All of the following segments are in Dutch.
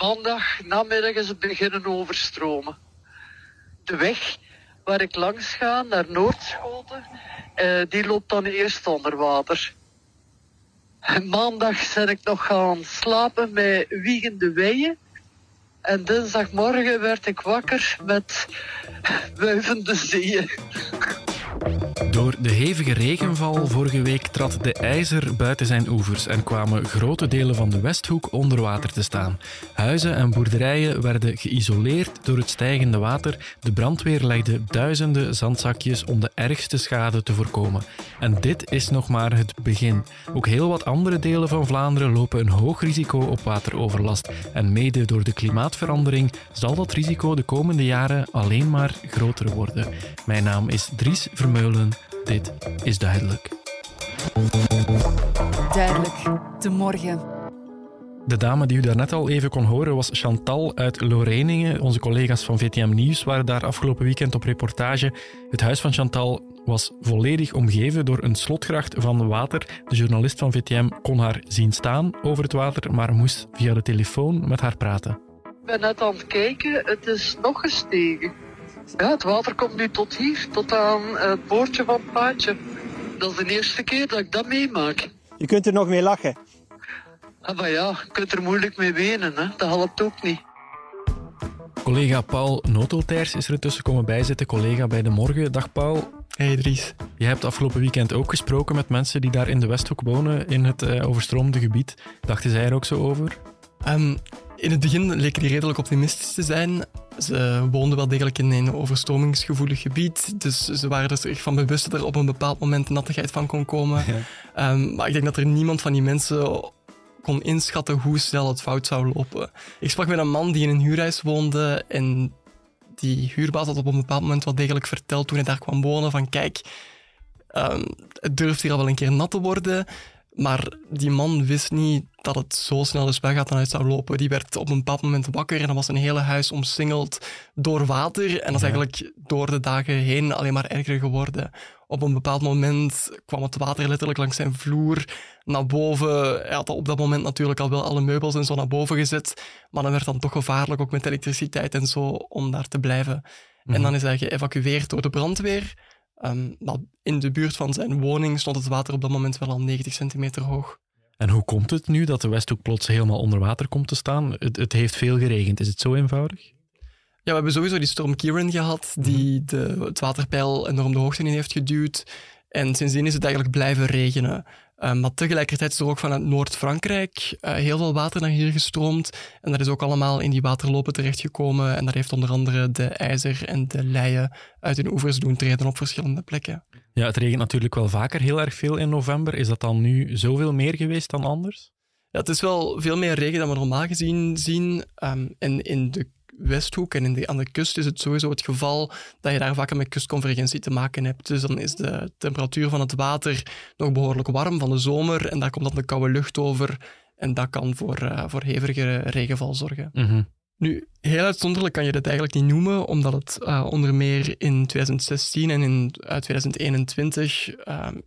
maandag namiddag is het beginnen overstromen. De weg waar ik langs ga naar Noordschoten, eh, die loopt dan eerst onder water. Maandag ben ik nog gaan slapen met wiegende weien. En dinsdagmorgen werd ik wakker met wuivende zeeën. Door de hevige regenval vorige week trad de IJzer buiten zijn oevers en kwamen grote delen van de Westhoek onder water te staan. Huizen en boerderijen werden geïsoleerd door het stijgende water. De brandweer legde duizenden zandzakjes om de ergste schade te voorkomen. En dit is nog maar het begin. Ook heel wat andere delen van Vlaanderen lopen een hoog risico op wateroverlast. En mede door de klimaatverandering zal dat risico de komende jaren alleen maar groter worden. Mijn naam is Dries Vermeulen. Dit is duidelijk. Duidelijk, de morgen. De dame die u daarnet al even kon horen was Chantal uit Loreningen. Onze collega's van VTM Nieuws waren daar afgelopen weekend op reportage. Het huis van Chantal was volledig omgeven door een slotgracht van water. De journalist van VTM kon haar zien staan over het water, maar moest via de telefoon met haar praten. Ik ben net aan het kijken, het is nog gestegen. Ja, het water komt nu tot hier, tot aan het boordje van het paadje. Dat is de eerste keer dat ik dat meemaak. Je kunt er nog mee lachen. Ah, maar ja, je kunt er moeilijk mee wenen, hè? dat helpt ook niet. Collega Paul Notelters is er tussen komen bijzitten, collega bij De Morgen. Dag Paul. Hey Dries. Je hebt afgelopen weekend ook gesproken met mensen die daar in de Westhoek wonen, in het uh, overstroomde gebied. Dachten zij er ook zo over? Um, in het begin leken die redelijk optimistisch te zijn. Ze woonden wel degelijk in een overstromingsgevoelig gebied, dus ze waren er zich van bewust dat er op een bepaald moment nattigheid van kon komen. Ja. Um, maar ik denk dat er niemand van die mensen kon inschatten hoe snel het fout zou lopen. Ik sprak met een man die in een huurhuis woonde en die huurbaas had op een bepaald moment wel degelijk verteld toen hij daar kwam wonen van kijk, um, het durft hier al wel een keer nat te worden, maar die man wist niet dat het zo snel de spuigaat dan uit zou lopen. Die werd op een bepaald moment wakker en dan was zijn hele huis omsingeld door water. En dat is eigenlijk door de dagen heen alleen maar erger geworden. Op een bepaald moment kwam het water letterlijk langs zijn vloer naar boven. Hij had op dat moment natuurlijk al wel alle meubels en zo naar boven gezet. Maar dan werd dan toch gevaarlijk, ook met elektriciteit en zo, om daar te blijven. En Mhm. dan is hij geëvacueerd door de brandweer. Um, maar in de buurt van zijn woning stond het water op dat moment wel al 90 centimeter hoog. En hoe komt het nu dat de Westhoek plots helemaal onder water komt te staan? Het, het heeft veel geregend. Is het zo eenvoudig? Ja, we hebben sowieso die storm Kieran gehad, die de, het waterpeil enorm de hoogte in heeft geduwd. En sindsdien is het eigenlijk blijven regenen. Um, maar tegelijkertijd is er ook vanuit Noord-Frankrijk uh, heel veel water naar hier gestroomd. En dat is ook allemaal in die waterlopen terechtgekomen. En dat heeft onder andere de IJzer en de Leien uit hun oevers doen treden op verschillende plekken. Ja, het regent natuurlijk wel vaker heel erg veel in november. Is dat dan nu zoveel meer geweest dan anders? Ja, het is wel veel meer regen dan we normaal gezien zien. Um, en in de Westhoek en in de, aan de kust is het sowieso het geval dat je daar vaker met kustconvergentie te maken hebt. Dus dan is de temperatuur van het water nog behoorlijk warm van de zomer en daar komt dan de koude lucht over en dat kan voor, uh, voor hevige regenval zorgen. Mm -hmm. Nu, heel uitzonderlijk kan je dit eigenlijk niet noemen, omdat het uh, onder meer in 2016 en in uh, 2021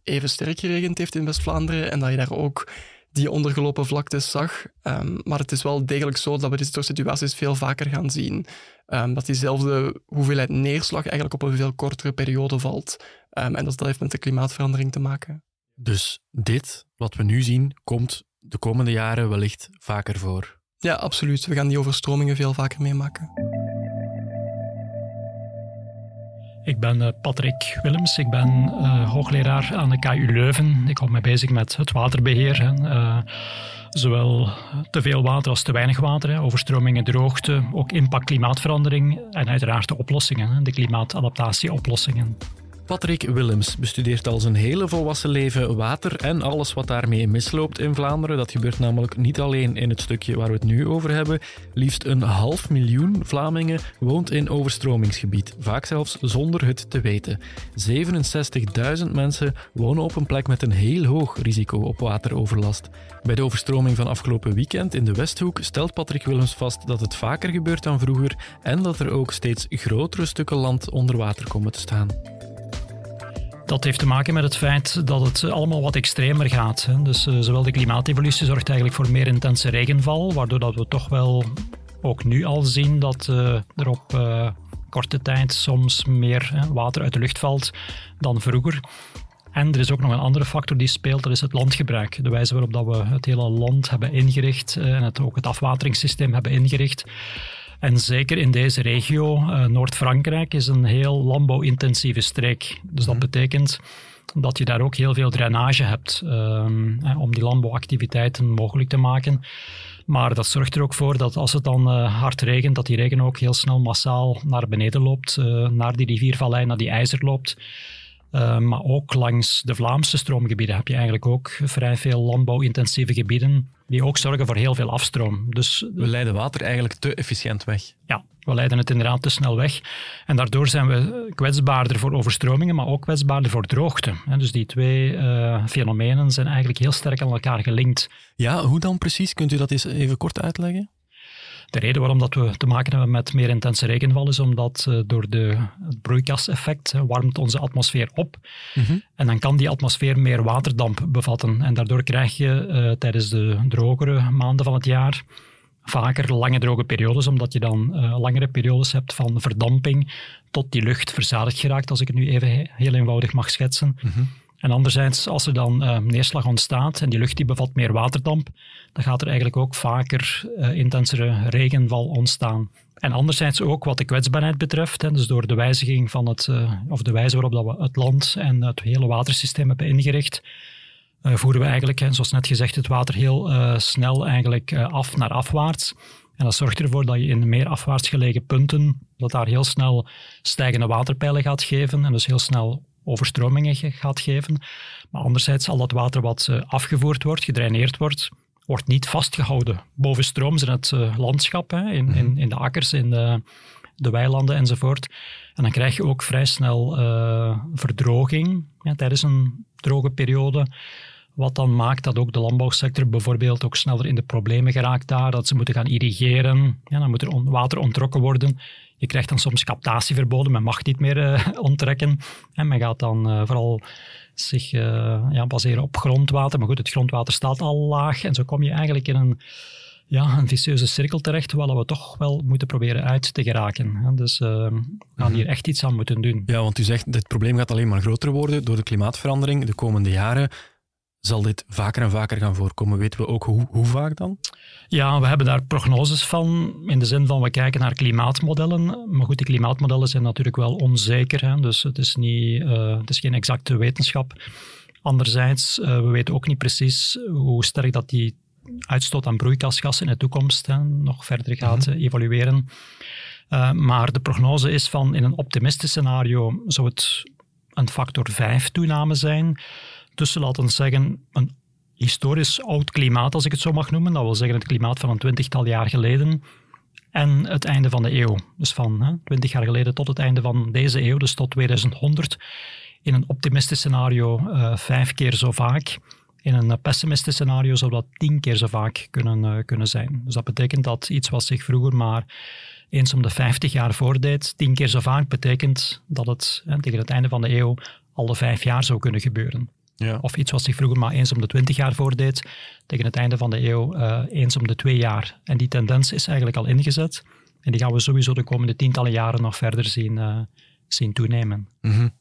even sterk geregend heeft in West-Vlaanderen en dat je daar ook die ondergelopen vlaktes zag. Um, maar het is wel degelijk zo dat we dit soort situaties veel vaker gaan zien. Um, dat diezelfde hoeveelheid neerslag eigenlijk op een veel kortere periode valt. Um, en dat, dat heeft met de klimaatverandering te maken. Dus dit, wat we nu zien, komt de komende jaren wellicht vaker voor? Ja, absoluut. We gaan die overstromingen veel vaker meemaken. Ik ben uh, Patrick Willems, ik ben uh, hoogleraar aan de KU Leuven. Ik hou me bezig met het waterbeheer. Hè. Uh, zowel te veel water als te weinig water, hè. overstromingen, droogte, ook impact klimaatverandering en uiteraard de oplossingen, hè. de klimaatadaptatieoplossingen. Patrick Willems bestudeert al zijn hele volwassen leven water en alles wat daarmee misloopt in Vlaanderen. Dat gebeurt namelijk niet alleen in het stukje waar we het nu over hebben. Liefst een half miljoen Vlamingen woont in overstromingsgebied, vaak zelfs zonder het te weten. 67.000 mensen wonen op een plek met een heel hoog risico op wateroverlast. Bij de overstroming van afgelopen weekend in de Westhoek stelt Patrick Willems vast dat het vaker gebeurt dan vroeger en dat er ook steeds grotere stukken land onder water komen te staan. Dat heeft te maken met het feit dat het allemaal wat extremer gaat. Dus zowel de klimaatevolutie zorgt eigenlijk voor meer intense regenval, waardoor dat we toch wel ook nu al zien dat er op korte tijd soms meer water uit de lucht valt dan vroeger. En er is ook nog een andere factor die speelt, dat is het landgebruik. De wijze waarop dat we het hele land hebben ingericht en het, ook het afwateringssysteem hebben ingericht. En zeker in deze regio, uh, Noord-Frankrijk, is een heel landbouwintensieve streek. Dus dat mhm. betekent dat je daar ook heel veel drainage hebt uh, om die landbouwactiviteiten mogelijk te maken. Maar dat zorgt er ook voor dat als het dan uh, hard regent, dat die regen ook heel snel massaal naar beneden loopt, uh, naar die riviervallei, naar die ijzer loopt. Uh, maar ook langs de Vlaamse stroomgebieden heb je eigenlijk ook vrij veel landbouwintensieve gebieden die ook zorgen voor heel veel afstroom. Dus, we leiden water eigenlijk te efficiënt weg. Ja, we leiden het inderdaad te snel weg. En daardoor zijn we kwetsbaarder voor overstromingen, maar ook kwetsbaarder voor droogte. Dus die twee uh, fenomenen zijn eigenlijk heel sterk aan elkaar gelinkt. Ja, hoe dan precies? Kunt u dat eens even kort uitleggen? De reden waarom dat we te maken hebben met meer intense regenval is omdat uh, door de, het broeikaseffect warmt onze atmosfeer op. Mhm. En dan kan die atmosfeer meer waterdamp bevatten. En daardoor krijg je uh, tijdens de drogere maanden van het jaar vaker lange droge periodes, omdat je dan uh, langere periodes hebt van verdamping tot die lucht verzadigd geraakt, als ik het nu even heel eenvoudig mag schetsen. Mm en anderzijds, als er dan uh, neerslag ontstaat en die lucht die bevat meer waterdamp, dan gaat er eigenlijk ook vaker uh, intensere regenval ontstaan. En anderzijds ook wat de kwetsbaarheid betreft, hè, dus door de wijziging van het, uh, of de wijze waarop dat we het land en het hele watersysteem hebben ingericht, voeren we eigenlijk, hè, zoals net gezegd, het water heel snel eigenlijk af naar afwaarts. En dat zorgt ervoor dat je in meer afwaarts gelegen punten, dat daar heel snel stijgende waterpeilen gaat geven en dus heel snel overstromingen gaat geven. Maar anderzijds, al dat water wat eh, afgevoerd wordt, gedraineerd wordt, wordt niet vastgehouden boven strooms in het eh, landschap, hè, in, in, mhm. in, de akkers, in de, de weilanden enzovoort. En dan krijg je ook vrij snel uh, verdroging ja, tijdens een droge periode. Wat dan maakt dat ook de landbouwsector bijvoorbeeld ook sneller in de problemen geraakt daar, dat ze moeten gaan irrigeren. Ja, dan moet er water ontrokken worden. Je krijgt dan soms captatieverboden, men mag niet meer uh, onttrekken. En men gaat dan uh, vooral zich uh, ja, baseren op grondwater. Maar goed, het grondwater staat al laag en zo kom je eigenlijk in een, ja, een vicieuze cirkel terecht, waar we toch wel moeten proberen uit te geraken. Dus we gaan hier mhm. echt iets aan moeten doen. Ja, want u zegt, dit probleem gaat alleen maar groter worden door de klimaatverandering de komende jaren zal dit vaker en vaker gaan voorkomen. Weten we ook hoe, hoe vaak dan? Ja, we hebben daar prognoses van, in de zin van we kijken naar klimaatmodellen. Maar goed, die klimaatmodellen zijn natuurlijk wel onzeker, hè, dus het is, niet, uh, het is geen exacte wetenschap. Anderzijds, uh, we weten ook niet precies hoe sterk dat die uitstoot aan broeikasgassen in de toekomst hè, nog verder gaat mm evolueren. Uh, maar de prognose is van in een optimistisch scenario zou het een factor 5 toename zijn tussen, laten we zeggen, een historisch oud klimaat, als ik het zo mag noemen. Dat wil zeggen het klimaat van een twintigtal jaar geleden. En het einde van de eeuw. Dus van twintig jaar geleden tot het einde van deze eeuw, dus tot 2100. In een optimistisch scenario uh, vijf keer zo vaak. In een pessimistisch scenario zou dat tien keer zo vaak kunnen, uh, kunnen zijn. Dus dat betekent dat iets wat zich vroeger maar eens om de 50 jaar voordeed, tien keer zo vaak betekent dat het tegen het einde van de eeuw alle vijf jaar zou kunnen gebeuren. Ja. Of iets wat zich vroeger maar eens om de twintig jaar voordeed, tegen het einde van de eeuw uh, eens om de twee jaar. En die tendens is eigenlijk al ingezet. En die gaan we sowieso de komende tientallen jaren nog verder zien, uh, zien toenemen. Mm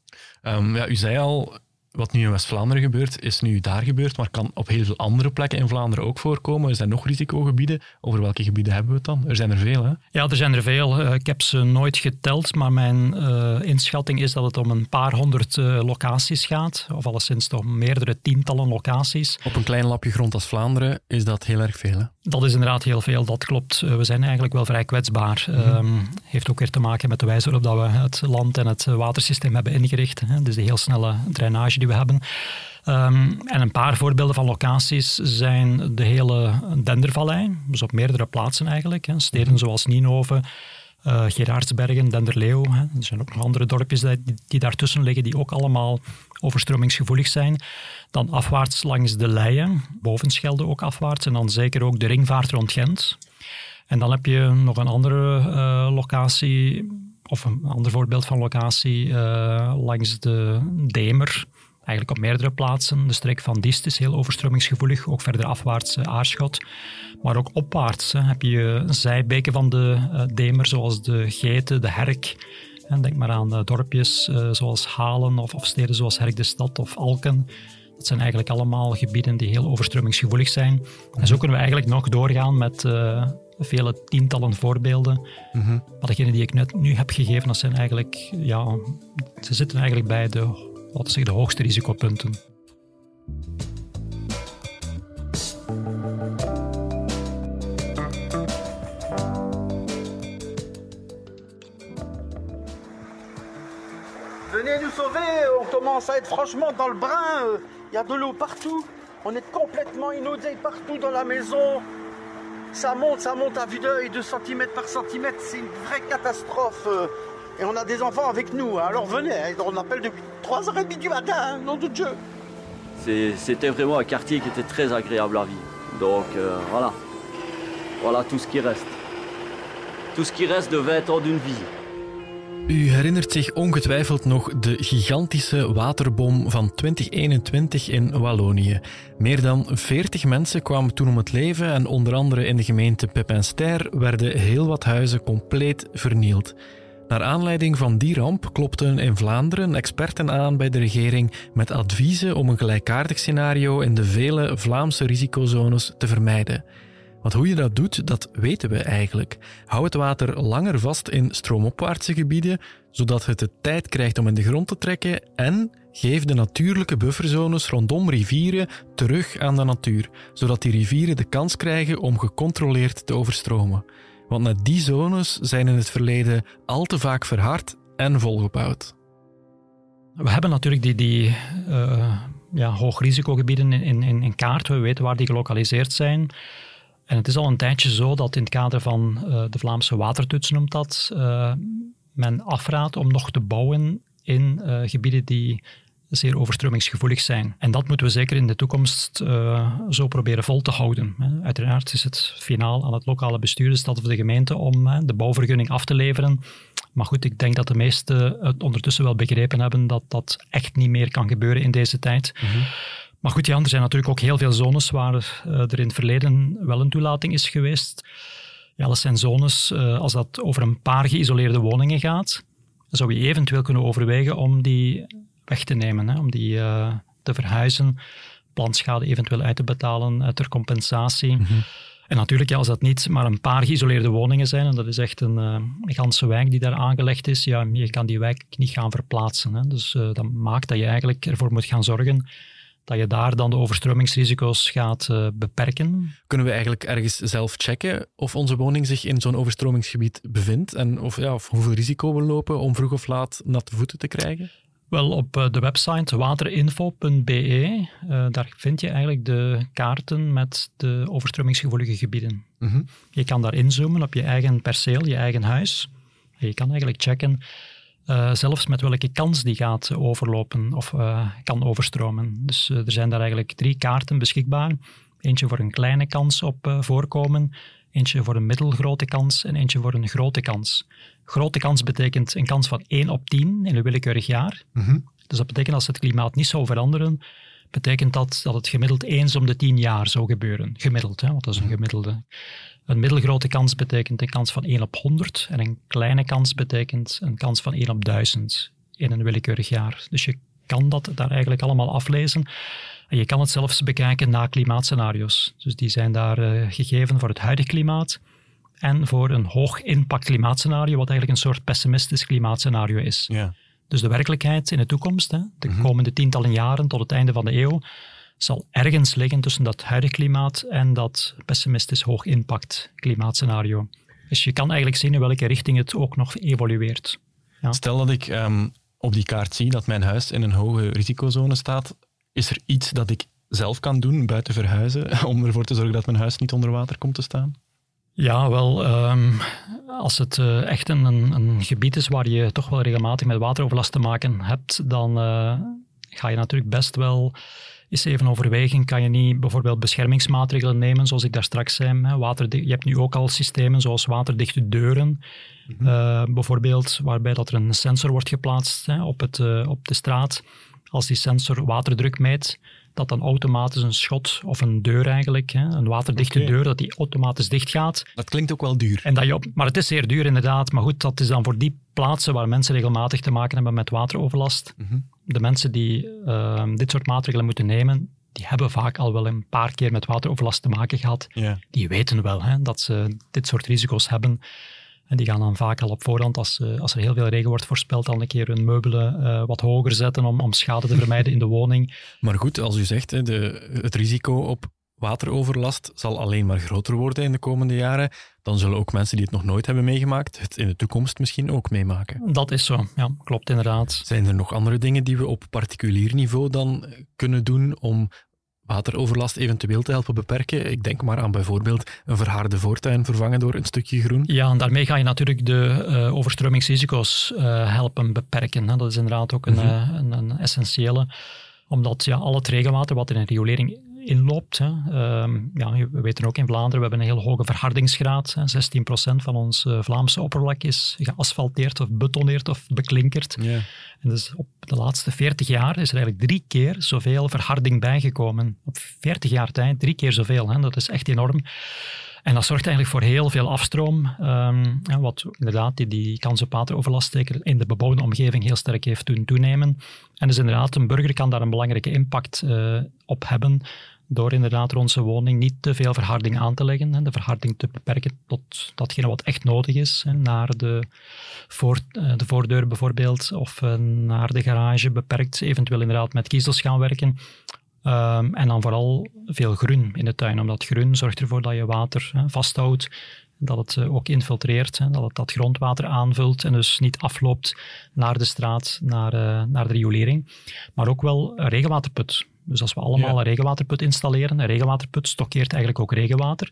um, ja, u zei al, wat nu in West-Vlaanderen gebeurt, is nu daar gebeurd, maar kan op heel veel andere plekken in Vlaanderen ook voorkomen. Er zijn nog risicogebieden. Over welke gebieden hebben we het dan? Er zijn er veel, hè? Ja, er zijn er veel. Eh, ik heb ze nooit geteld, maar mijn uh, inschatting is dat het om een paar honderd uh, locaties gaat, of alleszins toch meerdere tientallen locaties. Op een klein lapje grond als Vlaanderen is dat heel erg veel, hè? Dat is inderdaad heel veel, dat klopt. we zijn eigenlijk wel vrij kwetsbaar. Mm heeft ook weer te maken met de wijze waarop dat we het land en het watersysteem hebben ingericht. Hè? Dus de heel snelle drainage die we hebben. Ehm, en een paar voorbeelden van locaties zijn de hele Dendervallei, dus op meerdere plaatsen eigenlijk. Hè. Steden zoals Ninove, uh, Gerardsbergen, Denderleeuw. Hè. Er zijn ook nog andere dorpjes die, die daartussen liggen, die ook allemaal overstromingsgevoelig zijn. Dan afwaarts langs de Leien, Bovenschelde ook afwaarts, en dan zeker ook de ringvaart rond Gent. En dan heb je nog een andere uh, locatie, of een ander voorbeeld van locatie, uh, langs de Demer, eigenlijk op meerdere plaatsen. De streek van Diest is heel overstromingsgevoelig, ook verder afwaarts uh, Aarschot. Maar ook opwaarts hè, heb je zijbeken van de uh, Demer, zoals de Geten, de Herk. En denk maar aan dorpjes zoals Halen of, of, steden zoals Herk de Stad of Alken. Dat zijn eigenlijk allemaal gebieden die heel overstromingsgevoelig zijn. En zo kunnen we eigenlijk nog doorgaan met vele tientallen voorbeelden. Mm -hmm. Maar degene die ik net nu heb gegeven, dat zijn eigenlijk, ja, ze zitten eigenlijk bij de, de risicopunten? Venez nous sauver, on commence à être franchement dans le brin, il y a de l'eau partout, on est complètement inondé partout dans la maison, ça monte, ça monte à vue d'œil, 2 cm par centimètre, c'est une vraie catastrophe. Et on a des enfants avec nous, alors venez, on appelle depuis 3h30 du matin, nom de Dieu. C'était vraiment un quartier qui était très agréable à vivre. Donc euh, voilà, voilà tout ce qui reste. Tout ce qui reste de 20 ans d'une vie. U herinnert zich ongetwijfeld nog de gigantische waterbom van 2021 in Wallonië. Meer dan 40 mensen kwamen toen om het leven en onder andere in de gemeente Pepinster werden heel wat huizen compleet vernield. Naar aanleiding van die ramp klopten in Vlaanderen experten aan bij de regering met adviezen om een gelijkaardig scenario in de vele Vlaamse risicozones te vermijden. Want hoe je dat doet, dat weten we eigenlijk. Hou het water langer vast in stroomopwaartse gebieden, zodat het de tijd krijgt om in de grond te trekken en geef de natuurlijke bufferzones rondom rivieren terug aan de natuur, zodat die rivieren de kans krijgen om gecontroleerd te overstromen. Want net die zones zijn in het verleden al te vaak verhard en volgebouwd. We hebben natuurlijk die, die uh, ja, hoogrisicogebieden in, in, in kaart. We weten waar die gelokaliseerd zijn. En het is al een tijdje zo dat in het kader van uh, de Vlaamse watertoets noemt dat, uh, men afraadt om nog te bouwen in gebieden die zeer overstromingsgevoelig zijn. En dat moeten we zeker in de toekomst zo proberen vol te houden. Uiteraard is het finaal aan het lokale bestuur, de stad of de gemeente, om de bouwvergunning af te leveren. Maar goed, ik denk dat de meesten het ondertussen wel begrepen hebben dat dat echt niet meer kan gebeuren in deze tijd. Mm -hmm. Maar goed, ja, er zijn natuurlijk ook heel veel zones waar uh, er in het verleden wel een toelating is geweest. Ja, dat zijn zones, uh, als dat over een paar geïsoleerde woningen gaat, zou je eventueel kunnen overwegen om die weg te nemen, hè, om die uh, te verhuizen, plantschade eventueel uit te betalen ter compensatie. Mm -hmm. En natuurlijk, ja, als dat niet maar een paar geïsoleerde woningen zijn, en dat is echt een, een ganse wijk die daar aangelegd is, ja, je kan die wijk niet gaan verplaatsen. Hè. Dus dat maakt dat je eigenlijk ervoor moet gaan zorgen dat je daar dan de overstromingsrisico's gaat uh, beperken. Kunnen we eigenlijk ergens zelf checken of onze woning zich in zo'n overstromingsgebied bevindt en of, ja, of hoeveel risico we lopen om vroeg of laat natte voeten te krijgen? Wel, op uh, de website waterinfo.be, uh, daar vind je eigenlijk de kaarten met de overstromingsgevoelige gebieden. Mm -hmm. Je kan daar inzoomen op je eigen perceel, je eigen huis. En je kan eigenlijk checken uh, zelfs met welke kans die gaat overlopen of uh, kan overstromen. Dus er zijn daar eigenlijk drie kaarten beschikbaar. Eentje voor een kleine kans op voorkomen, eentje voor een middelgrote kans en eentje voor een grote kans. Grote kans betekent een kans van 1 op 10 in een willekeurig jaar. Mm -hmm. Dus dat betekent als het klimaat niet zou veranderen, betekent dat dat het gemiddeld eens om de 10 jaar zou gebeuren. Gemiddeld, hè, want dat is een gemiddelde. Een middelgrote kans betekent een kans van 1 op 100 en een kleine kans betekent een kans van 1 op 1000 in een willekeurig jaar. Dus je kan dat daar eigenlijk allemaal aflezen. En je kan het zelfs bekijken na klimaatscenario's. Dus die zijn daar uh, gegeven voor het huidige klimaat en voor een hoog impact klimaatscenario, wat eigenlijk een soort pessimistisch klimaatscenario is. Ja. Dus de werkelijkheid in de toekomst, hè, de mm -hmm. komende tientallen jaren tot het einde van de eeuw, zal ergens liggen tussen dat huidige klimaat en dat pessimistisch hoog impact klimaatscenario. Dus je kan eigenlijk zien in welke richting het ook nog evolueert. Ja. Stel dat ik um, op die kaart zie dat mijn huis in een hoge risicozone staat, is er iets dat ik zelf kan doen buiten verhuizen om ervoor te zorgen dat mijn huis niet onder water komt te staan? Ja, wel, um, als het uh, echt een, een, gebied is waar je toch wel regelmatig met wateroverlast te maken hebt, dan uh, ga je natuurlijk best wel is even overwegen, kan je niet bijvoorbeeld beschermingsmaatregelen nemen, zoals ik daar straks zei. Hè, je hebt nu ook al systemen zoals waterdichte deuren, mm -hmm. uh, bijvoorbeeld, waarbij dat er een sensor wordt geplaatst hè, op, het, op de straat. Als die sensor waterdruk meet, dat dan automatisch een schot of een deur eigenlijk, hè, een waterdichte deur, dat die automatisch dicht gaat. Dat klinkt ook wel duur. En dat je op, maar het is zeer duur inderdaad. Maar goed, dat is dan voor die plaatsen waar mensen regelmatig te maken hebben met wateroverlast. Mhm. De mensen die ehm, dit soort maatregelen moeten nemen, die hebben vaak al wel een paar keer met wateroverlast te maken gehad. Die weten wel hè, dat ze dit soort risico's hebben. En die gaan dan vaak al op voorhand, als, eh, als er heel veel regen wordt voorspeld, al een keer hun meubelen eh, wat hoger zetten om, om schade te vermijden in de woning. Maar goed, als u zegt, hè, de, het risico op wateroverlast zal alleen maar groter worden in de komende jaren. Dan zullen ook mensen die het nog nooit hebben meegemaakt, het in de toekomst misschien ook meemaken. Dat is zo, ja, klopt inderdaad. Zijn er nog andere dingen die we op particulier niveau dan kunnen doen om wateroverlast eventueel te helpen beperken? Ik denk maar aan bijvoorbeeld een verharde voortuin vervangen door een stukje groen. Ja, en daarmee ga je natuurlijk de eh, overstromingsrisico's eh, helpen beperken. Hè. Dat is inderdaad ook een, Mhm. eh, een, een essentiële, omdat ja, al het regenwater wat in een riolering inloopt, hè, ehm, ja, we weten ook in Vlaanderen, we hebben een heel hoge verhardingsgraad. Hè. 16% van ons eh, Vlaamse oppervlak is geasfalteerd of betoneerd of beklinkerd. En dus op de laatste 40 jaar is er eigenlijk drie keer zoveel verharding bijgekomen. Op 40 jaar tijd drie keer zoveel. Hè. Dat is echt enorm. En dat zorgt eigenlijk voor heel veel afstroom, ehm, wat inderdaad die, die kans op wateroverlast zeker in de bebouwde omgeving heel sterk heeft doen toenemen. En dus inderdaad, een burger kan daar een belangrijke impact eh, op hebben door inderdaad rond woning niet te veel verharding aan te leggen. Hè, de verharding te beperken tot datgene wat echt nodig is, hè, naar de, voor, eh, de voordeur bijvoorbeeld, of eh, naar de garage beperkt, eventueel inderdaad met kiezels gaan werken. Ehm, en dan vooral veel groen in de tuin, omdat groen zorgt ervoor dat je water hè, vasthoudt, dat het eh, ook infiltreert, hè, dat het dat grondwater aanvult en dus niet afloopt naar de straat, naar, naar de riolering. Maar ook wel een regenwaterput. Dus als we allemaal Ja. een regenwaterput installeren, een regenwaterput stockeert eigenlijk ook regenwater.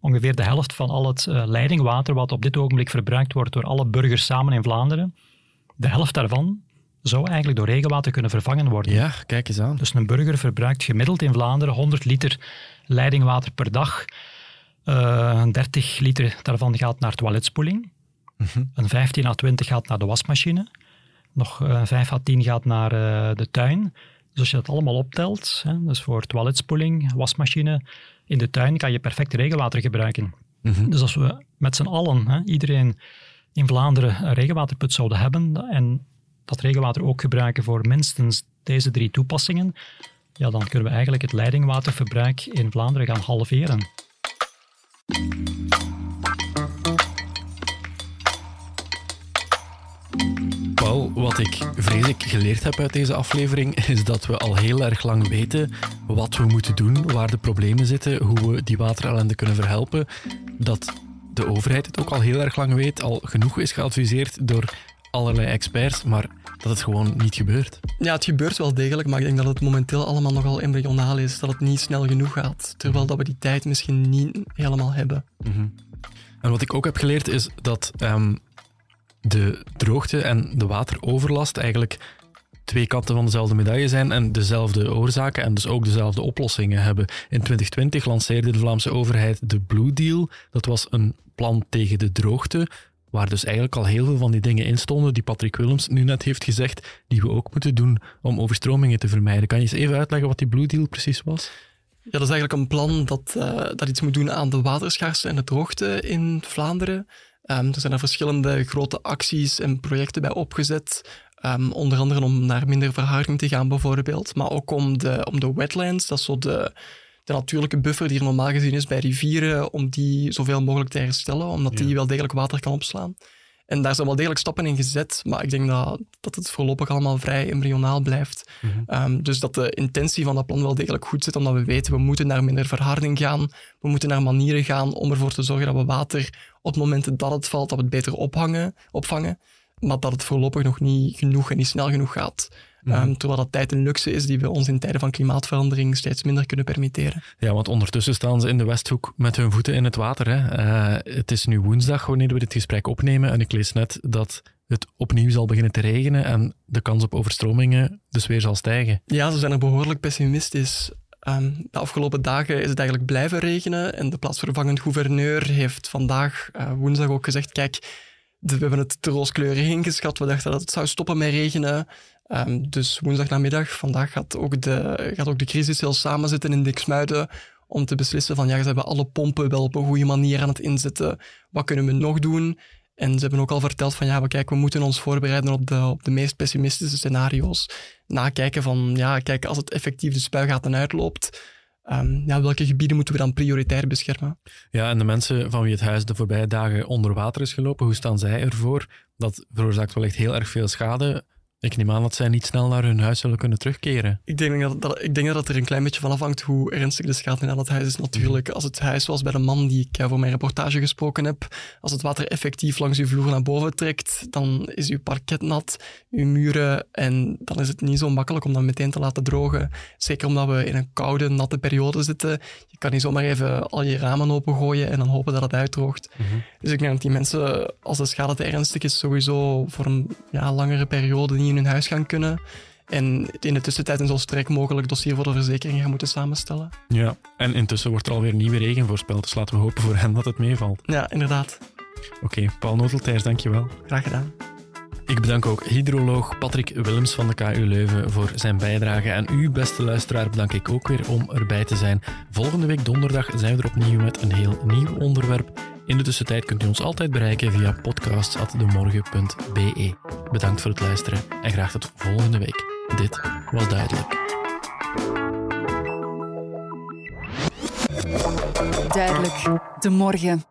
Ongeveer de helft van al het eh, leidingwater wat op dit ogenblik verbruikt wordt door alle burgers samen in Vlaanderen, de helft daarvan zou eigenlijk door regenwater kunnen vervangen worden. ja, kijk eens aan. Dus een burger verbruikt gemiddeld in Vlaanderen 100 liter leidingwater per dag. Eh 30 liter daarvan gaat naar toiletspoeling. Mhm. Een 15 à 20 gaat naar de wasmachine. Nog eh, 5 à 10 gaat naar de tuin. Dus als je dat allemaal optelt, hè, dus voor toiletspoeling, wasmachine, in de tuin kan je perfect regenwater gebruiken. Mhm. Dus als we met z'n allen, hè, iedereen in Vlaanderen, een regenwaterput zouden hebben en dat regenwater ook gebruiken voor minstens deze drie toepassingen, ja, dan kunnen we eigenlijk het leidingwaterverbruik in Vlaanderen gaan halveren. Wat ik vrees ik geleerd heb uit deze aflevering, is dat we al heel erg lang weten wat we moeten doen, waar de problemen zitten, hoe we die waterellende kunnen verhelpen. Dat de overheid het ook al heel erg lang weet, al genoeg is geadviseerd door allerlei experts, maar dat het gewoon niet gebeurt. Ja, het gebeurt wel degelijk, maar ik denk dat het momenteel allemaal nogal embryonaal is. Dat het niet snel genoeg gaat. Terwijl dat we die tijd misschien niet helemaal hebben. En wat ik ook heb geleerd is dat ehm, de droogte en de wateroverlast eigenlijk twee kanten van dezelfde medaille zijn en dezelfde oorzaken en dus ook dezelfde oplossingen hebben. In 2020 lanceerde de Vlaamse overheid de Blue Deal. Dat was een plan tegen de droogte, waar dus eigenlijk al heel veel van die dingen in stonden die Patrick Willems nu net heeft gezegd, die we ook moeten doen om overstromingen te vermijden. Kan je eens even uitleggen wat die Blue Deal precies was? Ja, dat is eigenlijk een plan dat, eh, dat iets moet doen aan de waterschaarste en de droogte in Vlaanderen. Ehm, er zijn er verschillende grote acties en projecten bij opgezet. Ehm, onder andere om naar minder verharding te gaan, bijvoorbeeld. Maar ook om de, om de wetlands, dat is zo de, de natuurlijke buffer die er normaal gezien is bij rivieren, om die zoveel mogelijk te herstellen, omdat Ja. die wel degelijk water kan opslaan. En daar zijn wel degelijk stappen in gezet, maar ik denk dat, dat het voorlopig allemaal vrij embryonaal blijft. Ehm, dus dat de intentie van dat plan wel degelijk goed zit, omdat we weten we moeten naar minder verharding gaan. We moeten naar manieren gaan om ervoor te zorgen dat we water op het moment dat het valt, dat we het beter ophangen, opvangen. Maar dat het voorlopig nog niet genoeg en niet snel genoeg gaat. Ehm, terwijl dat tijd een luxe is die we ons in tijden van klimaatverandering steeds minder kunnen permitteren. Ja, want ondertussen staan ze in de Westhoek met hun voeten in het water. Hè. Eh, het is nu woensdag wanneer we dit gesprek opnemen en ik lees net dat het opnieuw zal beginnen te regenen en de kans op overstromingen dus weer zal stijgen. Ja, ze zijn er behoorlijk pessimistisch. Ehm, de afgelopen dagen is het eigenlijk blijven regenen en de plaatsvervangend gouverneur heeft vandaag, eh, woensdag, ook gezegd, kijk, we hebben het te rooskleurig ingeschat. We dachten dat het zou stoppen met regenen. Ehm, dus woensdagnamiddag, vandaag gaat ook de, gaat ook de crisis heel samen zitten in Diksmuiden om te beslissen van ja, ze hebben alle pompen wel op een goede manier aan het inzetten. Wat kunnen we nog doen? En ze hebben ook al verteld van ja, we, kijk, we moeten ons voorbereiden op de, op de meest pessimistische scenario's. Nakijken van ja, kijk, als het effectief de spuigaten uitloopt, um, ja, welke gebieden moeten we dan prioritair beschermen? Ja, en de mensen van wie het huis de voorbije dagen onder water is gelopen, hoe staan zij ervoor? Dat veroorzaakt wel echt heel erg veel schade. Ik neem aan dat zij niet snel naar hun huis zullen kunnen terugkeren. Ik denk dat, dat, ik denk dat het er een klein beetje van afhangt hoe ernstig de schade aan het huis is. Natuurlijk, als het huis was bij de man die ik voor mijn reportage gesproken heb, als het water effectief langs uw vloer naar boven trekt, dan is uw parket nat, uw muren, en dan is het niet zo makkelijk om dat meteen te laten drogen. Zeker omdat we in een koude, natte periode zitten. Je kan niet zomaar even al je ramen opengooien en dan hopen dat het uitdroogt. Mhm. Dus ik denk dat die mensen, als de schade te ernstig is, sowieso voor een ja, langere periode niet in hun huis gaan kunnen. En in de tussentijd een zo sterk mogelijk dossier voor de verzekering gaan moeten samenstellen. Ja, en intussen wordt er alweer nieuwe regen voorspeld, dus laten we hopen voor hen dat het meevalt. Ja, inderdaad. Oké, Paul Noteltijs, dankjewel. Graag gedaan. Ik bedank ook hydroloog Patrick Willems van de KU Leuven voor zijn bijdrage. En u, beste luisteraar, bedank ik ook weer om erbij te zijn. Volgende week donderdag zijn we er opnieuw met een heel nieuw onderwerp. In de tussentijd kunt u ons altijd bereiken via podcasts.demorgen.be. Bedankt voor het luisteren en graag tot volgende week. Dit was duidelijk. Duidelijk, de morgen.